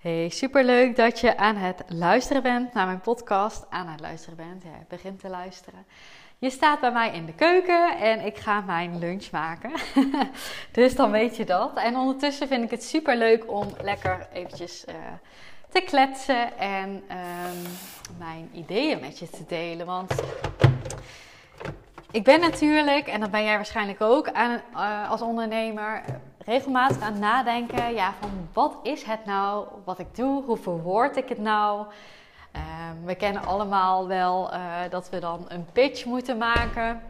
Hey, superleuk dat je aan het luisteren bent naar mijn podcast. Aan het luisteren bent, ja, begint te luisteren. Je staat bij mij in de keuken en ik ga mijn lunch maken. dus dan weet je dat. En ondertussen vind ik het superleuk om lekker eventjes uh, te kletsen en um, mijn ideeën met je te delen. Want ik ben natuurlijk, en dat ben jij waarschijnlijk ook aan, uh, als ondernemer, regelmatig aan het nadenken. Ja, van wat is het nou wat ik doe? Hoe verwoord ik het nou? Uh, we kennen allemaal wel uh, dat we dan een pitch moeten maken.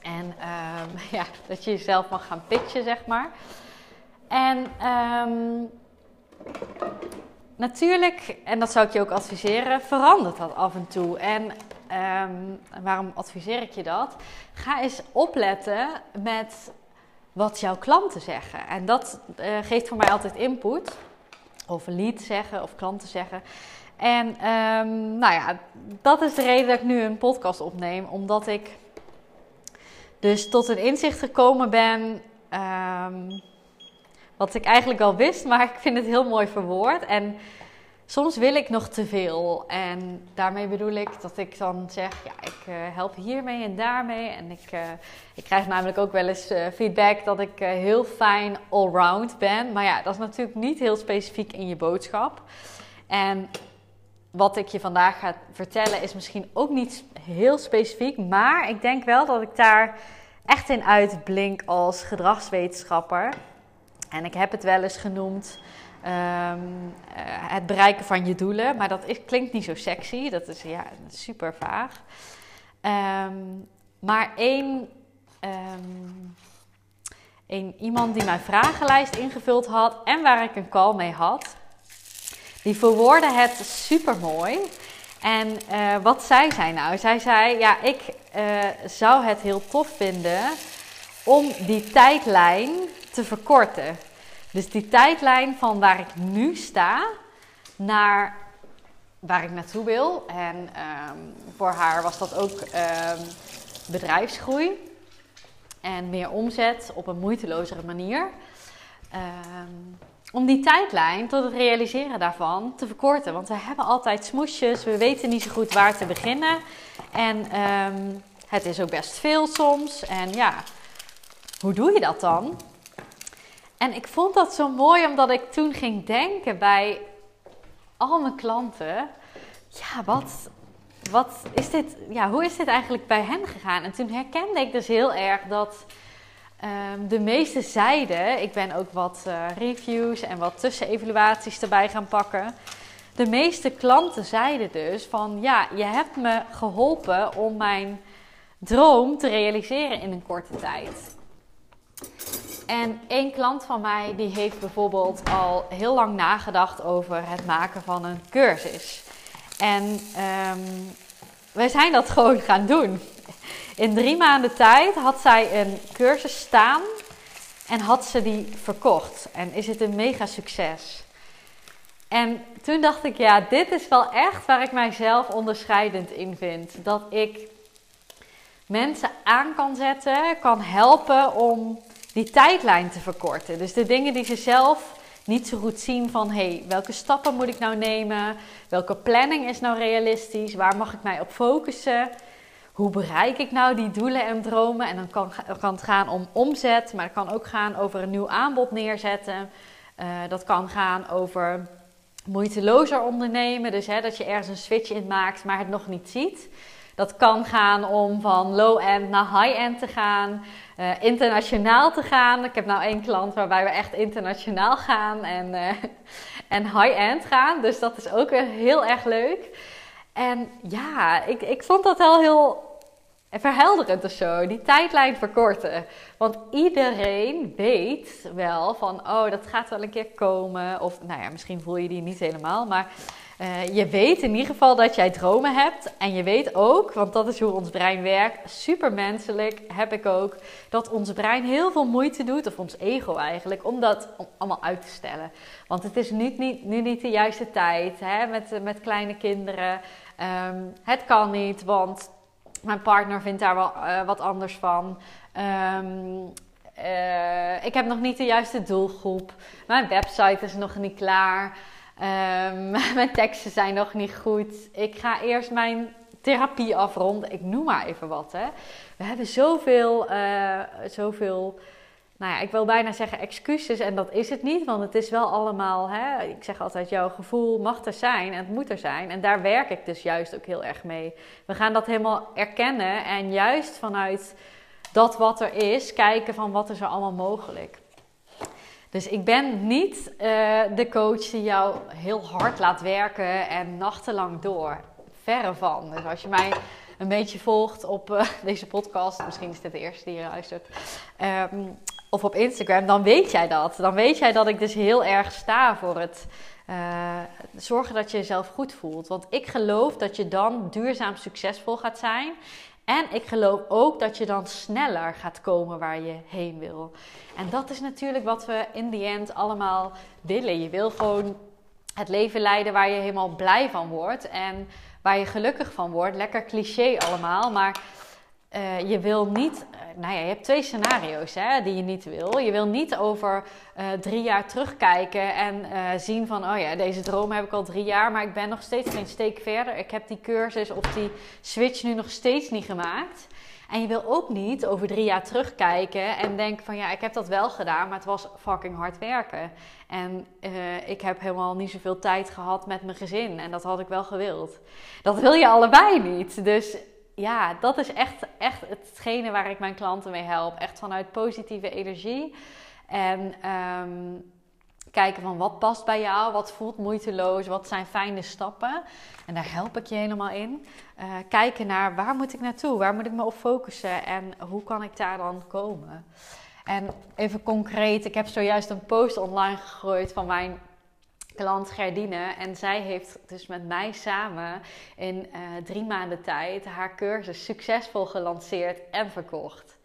En um, ja, dat je jezelf mag gaan pitchen, zeg maar. En um, natuurlijk, en dat zou ik je ook adviseren, verandert dat af en toe. En um, waarom adviseer ik je dat? Ga eens opletten met wat jouw klanten zeggen. En dat uh, geeft voor mij altijd input. Of lead zeggen of klanten zeggen. En um, nou ja, dat is de reden dat ik nu een podcast opneem. Omdat ik dus tot een inzicht gekomen ben. Um, wat ik eigenlijk al wist, maar ik vind het heel mooi verwoord. En soms wil ik nog te veel. En daarmee bedoel ik dat ik dan zeg, ja, ik uh, help hiermee en daarmee. En ik, uh, ik krijg namelijk ook wel eens uh, feedback dat ik heel fijn allround ben. Maar ja, dat is natuurlijk niet heel specifiek in je boodschap. En wat ik je vandaag ga vertellen is misschien ook niet heel specifiek. Maar ik denk wel dat ik daar echt in uitblink als gedragswetenschapper. En ik heb het wel eens genoemd um, uh, het bereiken van je doelen. Maar dat klinkt niet zo sexy. Dat is ja, super vaag. Um, maar één, um, één iemand die mijn vragenlijst ingevuld had en waar ik een call mee had, die verwoordde het super mooi. En uh, wat zei zij nou? Zij zei: Ja, ik uh, zou het heel tof vinden om die tijdlijn te verkorten. Dus die tijdlijn van waar ik nu sta naar waar ik naartoe wil. En um, voor haar was dat ook um, bedrijfsgroei en meer omzet op een moeitelozere manier. Um, om die tijdlijn tot het realiseren daarvan te verkorten. Want we hebben altijd smoesjes, we weten niet zo goed waar te beginnen. En het is ook best veel soms. En ja, hoe doe je dat dan? En ik vond dat zo mooi omdat ik toen ging denken bij al mijn klanten. Ja, wat, wat is dit, ja, hoe is dit eigenlijk bij hen gegaan? En toen herkende ik dus heel erg dat um, de meeste zeiden... Ik ben ook wat uh, reviews en wat tussenevaluaties erbij gaan pakken. De meeste klanten zeiden dus van... Ja, je hebt me geholpen om mijn droom te realiseren in een korte tijd. En één klant van mij die heeft bijvoorbeeld al heel lang nagedacht over het maken van een cursus. En um, wij zijn dat gewoon gaan doen. In drie maanden tijd had zij een cursus staan en had ze die verkocht. En is het een mega succes. En toen dacht ik, ja, dit is wel echt waar ik mijzelf onderscheidend in vind. Dat ik mensen aan kan zetten, kan helpen om die tijdlijn te verkorten. Dus de dingen die ze zelf niet zo goed zien van hey, welke stappen moet ik nou nemen? Welke planning is nou realistisch? Waar mag ik mij op focussen? Hoe bereik ik nou die doelen en dromen? En dan kan, kan het gaan om omzet, maar het kan ook gaan over een nieuw aanbod neerzetten. Uh, dat kan gaan over moeitelozer ondernemen. Dus hè, dat je ergens een switch in maakt, maar het nog niet ziet. Dat kan gaan om van low-end naar high-end te gaan, uh, internationaal te gaan. Ik heb nou één klant waarbij we echt internationaal gaan en, uh, en high-end gaan. Dus dat is ook heel erg leuk. En ja, ik, ik vond dat wel heel verhelderend of zo. Die tijdlijn verkorten. Want iedereen weet wel van, oh, dat gaat wel een keer komen. Of, nou ja, misschien voel je die niet helemaal. Maar Eh, je weet in ieder geval dat jij dromen hebt. En je weet ook, want dat is hoe ons brein werkt, super menselijk heb ik ook, dat ons brein heel veel moeite doet, of ons ego eigenlijk, om dat allemaal uit te stellen. Want het is nu niet, niet de juiste tijd hè, met, met kleine kinderen. Ehm, het kan niet, want mijn partner vindt daar wel uh, wat anders van. Uh, ik heb nog niet de juiste doelgroep. Mijn website is nog niet klaar. Um, mijn teksten zijn nog niet goed. Ik ga eerst mijn therapie afronden. Ik noem maar even wat. Hè. We hebben zoveel, uh, zoveel, nou ja, ik wil bijna zeggen excuses. En dat is het niet, want het is wel allemaal, hè, ik zeg altijd, jouw gevoel mag er zijn en het moet er zijn. En daar werk ik dus juist ook heel erg mee. We gaan dat helemaal erkennen en juist vanuit dat wat er is, kijken van wat is er allemaal mogelijk. Dus ik ben niet uh, de coach die jou heel hard laat werken en nachtenlang door. Verre van. Dus als je mij een beetje volgt op uh, deze podcast, misschien is dit de eerste die je luistert, um, of op Instagram, dan weet jij dat. Dan weet jij dat ik dus heel erg sta voor het uh, zorgen dat je jezelf goed voelt. Want ik geloof dat je dan duurzaam succesvol gaat zijn. En ik geloof ook dat je dan sneller gaat komen waar je heen wil. En dat is natuurlijk wat we in the end allemaal willen. Je wil gewoon het leven leiden waar je helemaal blij van wordt en waar je gelukkig van wordt. Lekker cliché allemaal, maar uh, je wil niet, nou ja, je hebt twee scenario's hè, die je niet wil. Je wil niet over uh, drie jaar terugkijken en zien van, oh ja, deze droom heb ik al drie jaar, maar ik ben nog steeds geen steek verder. Ik heb die cursus of die switch nu nog steeds niet gemaakt. En je wil ook niet over drie jaar terugkijken en denken van, ja, ik heb dat wel gedaan, maar het was fucking hard werken. En ik heb helemaal niet zoveel tijd gehad met mijn gezin en dat had ik wel gewild. Dat wil je allebei niet. Dus ja, dat is echt, echt hetgene waar ik mijn klanten mee help. Echt vanuit positieve energie. En um, kijken van wat past bij jou, wat voelt moeiteloos, wat zijn fijne stappen. En daar help ik je helemaal in. Uh, kijken naar waar moet ik naartoe, waar moet ik me op focussen en hoe kan ik daar dan komen. En even concreet, ik heb zojuist een post online gegooid van mijn klant Gerdine. En zij heeft dus met mij samen in uh, drie maanden tijd haar cursus succesvol gelanceerd en verkocht.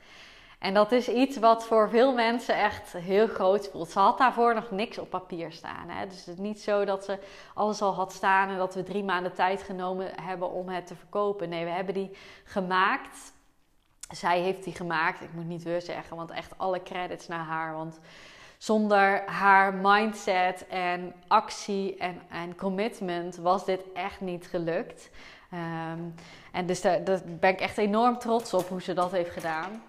En dat is iets wat voor veel mensen echt heel groot voelt. Ze had daarvoor nog niks op papier staan. Hè? Dus het is niet zo dat ze alles al had staan en dat we drie maanden tijd genomen hebben om het te verkopen. Nee, we hebben die gemaakt. Zij heeft die gemaakt. Ik moet niet weer zeggen, want echt alle credits naar haar. Want zonder haar mindset en actie en, en commitment was dit echt niet gelukt. Um, en dus daar, ben ik echt enorm trots op hoe ze dat heeft gedaan.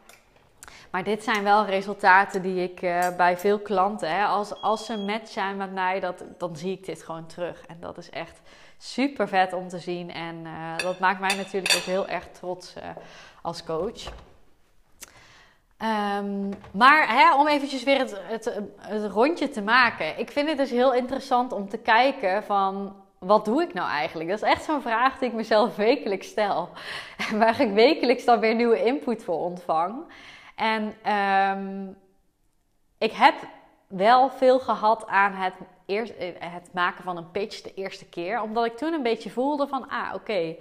Maar dit zijn wel resultaten die ik uh, bij veel klanten, hè, als, als ze match zijn met mij, dat, dan zie ik dit gewoon terug. En dat is echt super vet om te zien. En uh, dat maakt mij natuurlijk ook heel erg trots uh, als coach. Um, maar hè, om eventjes weer het, het, rondje te maken. Ik vind het dus heel interessant om te kijken van... Wat doe ik nou eigenlijk? Dat is echt zo'n vraag die ik mezelf wekelijks stel. Waar ik wekelijks dan weer nieuwe input voor ontvang. En um, ik heb wel veel gehad aan het, eerst, het maken van een pitch de eerste keer. Omdat ik toen een beetje voelde van... Ah, oké...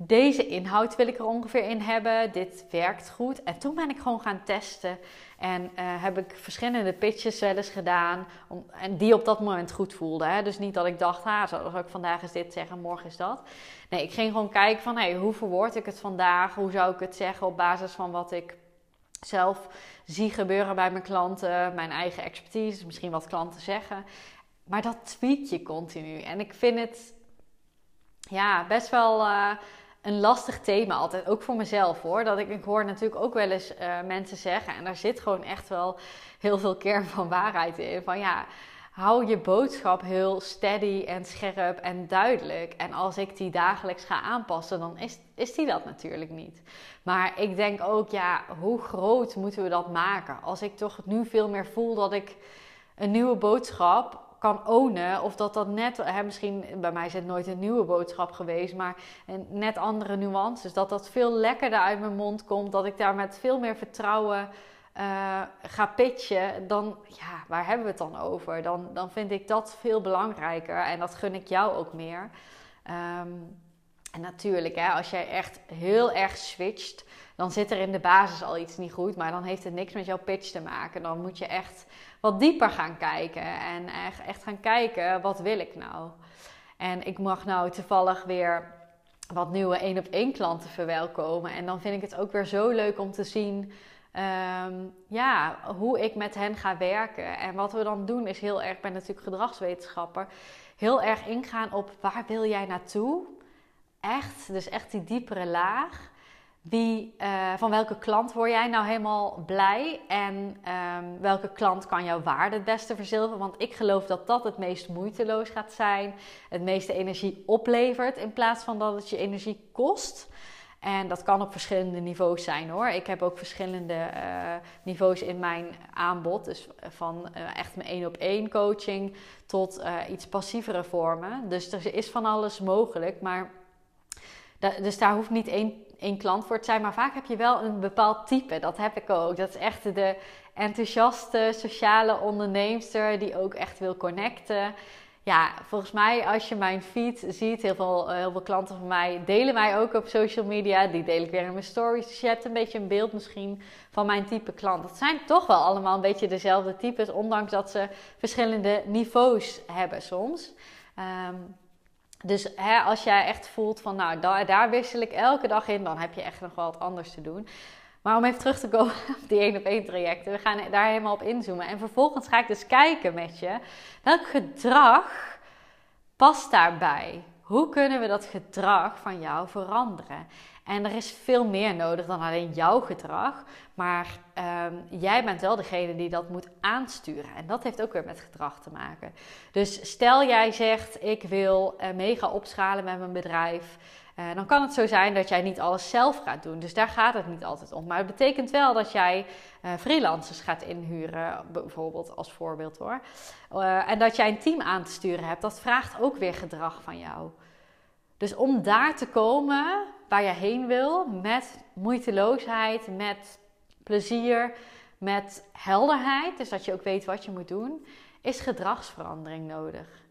deze inhoud wil ik er ongeveer in hebben. Dit werkt goed. En toen ben ik gewoon gaan testen. En uh, heb ik verschillende pitches wel eens gedaan. Om, en die op dat moment goed voelden. Dus niet dat ik dacht, ah, zou ik vandaag is dit zeggen, morgen is dat. Nee, ik ging gewoon kijken van, hey, hoe verwoord ik het vandaag? Hoe zou ik het zeggen op basis van wat ik zelf zie gebeuren bij mijn klanten. Mijn eigen expertise, misschien wat klanten zeggen. Maar dat tweak je continu. En ik vind het ja, best wel... Uh, een lastig thema altijd. Ook voor mezelf hoor. Dat ik, ik hoor natuurlijk ook wel eens uh, mensen zeggen. En daar zit gewoon echt wel heel veel kern van waarheid in. Van ja, hou je boodschap heel steady en scherp en duidelijk. En als ik die dagelijks ga aanpassen, dan is, is die dat natuurlijk niet. Maar ik denk ook, ja, hoe groot moeten we dat maken? Als ik toch nu veel meer voel dat ik een nieuwe boodschap kan ownen. Of dat dat net, hè, misschien bij mij is het nooit een nieuwe boodschap geweest, maar een net andere nuances. Dat dat veel lekkerder uit mijn mond komt. Dat ik daar met veel meer vertrouwen uh, ga pitchen, dan, ja, waar hebben we het dan over? Dan, dan vind ik dat veel belangrijker en dat gun ik jou ook meer. Ehm, en natuurlijk, hè, als jij echt heel erg switcht, dan zit er in de basis al iets niet goed, maar dan heeft het niks met jouw pitch te maken. Dan moet je echt wat dieper gaan kijken en echt, gaan kijken, wat wil ik nou? En ik mag nou toevallig weer wat nieuwe één op één klanten verwelkomen. En dan vind ik het ook weer zo leuk om te zien Ehm, ja, hoe ik met hen ga werken. En wat we dan doen is heel erg, ik ben natuurlijk gedragswetenschapper, heel erg ingaan op waar wil jij naartoe? Echt, dus echt die diepere laag. Wie, uh, van welke klant word jij nou helemaal blij? En um, welke klant kan jouw waarde het beste verzilveren? Want ik geloof dat dat het meest moeiteloos gaat zijn. Het meeste energie oplevert in plaats van dat het je energie kost. En dat kan op verschillende niveaus zijn hoor. Ik heb ook verschillende uh, niveaus in mijn aanbod. Dus van uh, echt mijn één op één coaching tot iets passievere vormen. Dus er is van alles mogelijk. Maar dus daar hoeft niet één, één klant voor te zijn. Maar vaak heb je wel een bepaald type. Dat heb ik ook. Dat is echt de enthousiaste sociale onderneemster die ook echt wil connecten ja, volgens mij als je mijn feed ziet, heel veel, eh, heel veel klanten van mij delen mij ook op social media. Die deel ik weer in mijn stories. Dus je hebt een beetje een beeld misschien van mijn type klant. Dat zijn toch wel allemaal een beetje dezelfde types, ondanks dat ze verschillende niveaus hebben soms. Ehm, dus hè, als jij echt voelt van, nou, daar, daar wissel ik elke dag in, dan heb je echt nog wel wat anders te doen. Maar om even terug te komen op die één op één trajecten. We gaan daar helemaal op inzoomen. En vervolgens ga ik dus kijken met je. Welk gedrag past daarbij? Hoe kunnen we dat gedrag van jou veranderen? En er is veel meer nodig dan alleen jouw gedrag. Maar ehm, jij bent wel degene die dat moet aansturen. En dat heeft ook weer met gedrag te maken. Dus stel jij zegt: Ik wil uh, mega opschalen met mijn bedrijf. Uh, dan kan het zo zijn dat jij niet alles zelf gaat doen. Dus daar gaat het niet altijd om. Maar het betekent wel dat jij uh, freelancers gaat inhuren, bijvoorbeeld als voorbeeld hoor. En dat jij een team aan te sturen hebt, dat vraagt ook weer gedrag van jou. Dus om daar te komen waar je heen wil, met moeiteloosheid, met plezier, met helderheid, dus dat je ook weet wat je moet doen, is gedragsverandering nodig.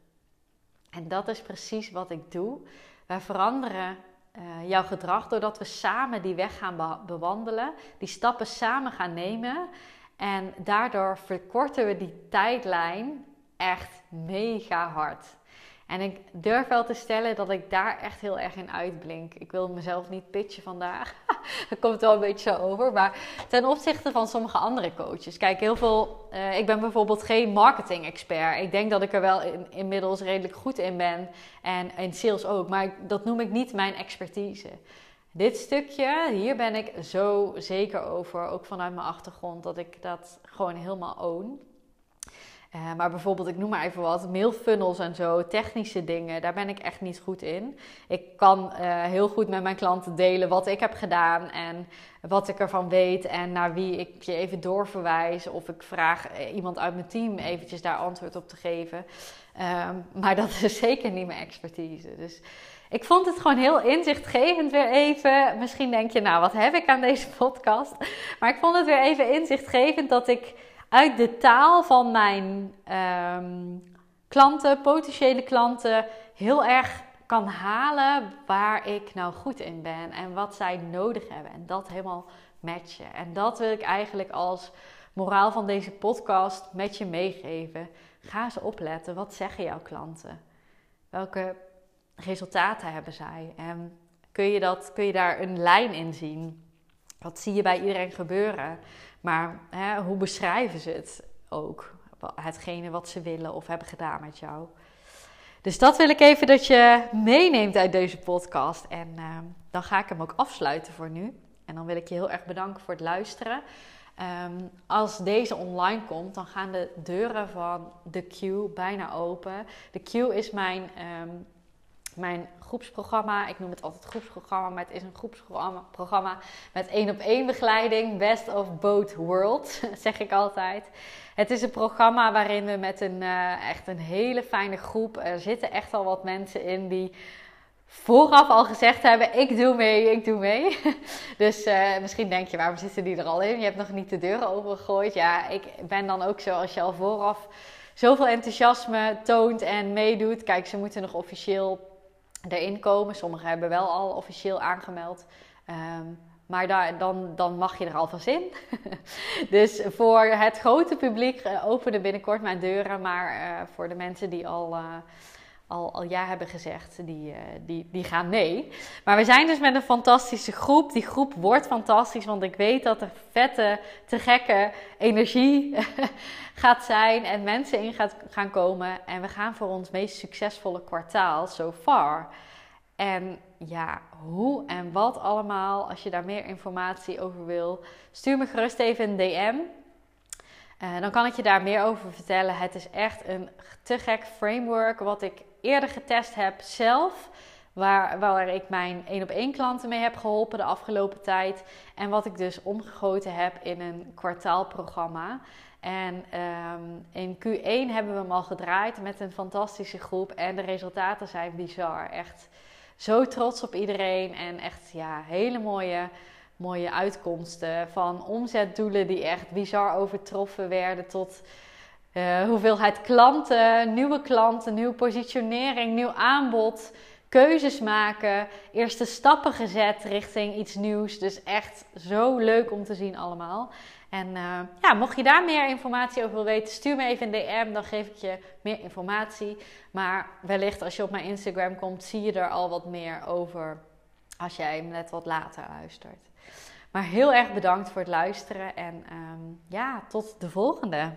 En dat is precies wat ik doe. Wij veranderen uh, jouw gedrag doordat we samen die weg gaan bewandelen, die stappen samen gaan nemen. En daardoor verkorten we die tijdlijn echt mega hard. En ik durf wel te stellen dat ik daar echt heel erg in uitblink. Ik wil mezelf niet pitchen vandaag. dat komt wel een beetje zo over. Maar ten opzichte van sommige andere coaches. Kijk, heel veel. Uh, ik ben bijvoorbeeld geen marketing-expert. Ik denk dat ik er wel in, inmiddels redelijk goed in ben. En in sales ook. Maar dat noem ik niet mijn expertise. Dit stukje, hier ben ik zo zeker over. Ook vanuit mijn achtergrond. Dat ik dat gewoon helemaal own. Uh, maar bijvoorbeeld, ik noem maar even wat, mailfunnels en zo, technische dingen, daar ben ik echt niet goed in. Ik kan uh, heel goed met mijn klanten delen wat ik heb gedaan en wat ik ervan weet en naar wie ik je even doorverwijs. Of ik vraag eh, iemand uit mijn team eventjes daar antwoord op te geven. Um, maar dat is zeker niet mijn expertise. Dus ik vond het gewoon heel inzichtgevend weer even. Misschien denk je, nou, wat heb ik aan deze podcast? Maar ik vond het weer even inzichtgevend dat ik uit de taal van mijn um, klanten, potentiële klanten, heel erg kan halen waar ik nou goed in ben en wat zij nodig hebben. En dat helemaal matchen. En dat wil ik eigenlijk als moraal van deze podcast met je meegeven. Ga ze opletten. Wat zeggen jouw klanten? Welke resultaten hebben zij? En kun je, dat, kun je daar een lijn in zien? Wat zie je bij iedereen gebeuren? Maar hè, hoe beschrijven ze het ook? Hetgene wat ze willen of hebben gedaan met jou. Dus dat wil ik even dat je meeneemt uit deze podcast. En uh, dan ga ik hem ook afsluiten voor nu. En dan wil ik je heel erg bedanken voor het luisteren. Um, als deze online komt, dan gaan de deuren van de Q bijna open. De Q is mijn um, mijn groepsprogramma. Ik noem het altijd groepsprogramma, maar het is een groepsprogramma met één op één begeleiding. Best of both worlds, zeg ik altijd. Het is een programma waarin we met een uh, echt een hele fijne groep. Er zitten echt al wat mensen in die vooraf al gezegd hebben: ik doe mee, ik doe mee. dus uh, misschien denk je, waarom zitten die er al in? Je hebt nog niet de deuren opengegooid. Ja, ik ben dan ook zo als je al vooraf zoveel enthousiasme toont en meedoet. Kijk, ze moeten nog officieel erin komen. Sommigen hebben wel al officieel aangemeld. Um, maar daar, dan, dan mag je er alvast in. dus voor het grote publiek uh, openen binnenkort mijn deuren. Maar uh, voor de mensen die al, uh, al, al hebben gezegd, die, die, die gaan nee. Maar we zijn dus met een fantastische groep. Die groep wordt fantastisch, want ik weet dat er vette, te gekke energie gaat zijn. En mensen in gaat, gaan komen. En we gaan voor ons meest succesvolle kwartaal so far. En ja, hoe en wat allemaal, als je daar meer informatie over wil, stuur me gerust even een DM. Uh, dan kan ik je daar meer over vertellen. Het is echt een te gek framework wat ik eerder getest heb zelf. Waar, waar ik mijn één op één klanten mee heb geholpen de afgelopen tijd. En wat ik dus omgegoten heb in een kwartaalprogramma. En um, in Q1 hebben we hem al gedraaid met een fantastische groep. En de resultaten zijn bizar. Echt zo trots op iedereen. En echt ja, hele mooie, mooie uitkomsten. Van omzetdoelen die echt bizar overtroffen werden. Tot uh, hoeveelheid klanten, nieuwe klanten, nieuwe positionering, nieuw aanbod. Keuzes maken, eerste stappen gezet richting iets nieuws. Dus echt zo leuk om te zien allemaal. En uh, ja, mocht je daar meer informatie over willen weten, stuur me even een DM, dan geef ik je meer informatie. Maar wellicht als je op mijn Instagram komt, zie je er al wat meer over als jij net wat later luistert. Maar heel erg bedankt voor het luisteren en um, ja, tot de volgende.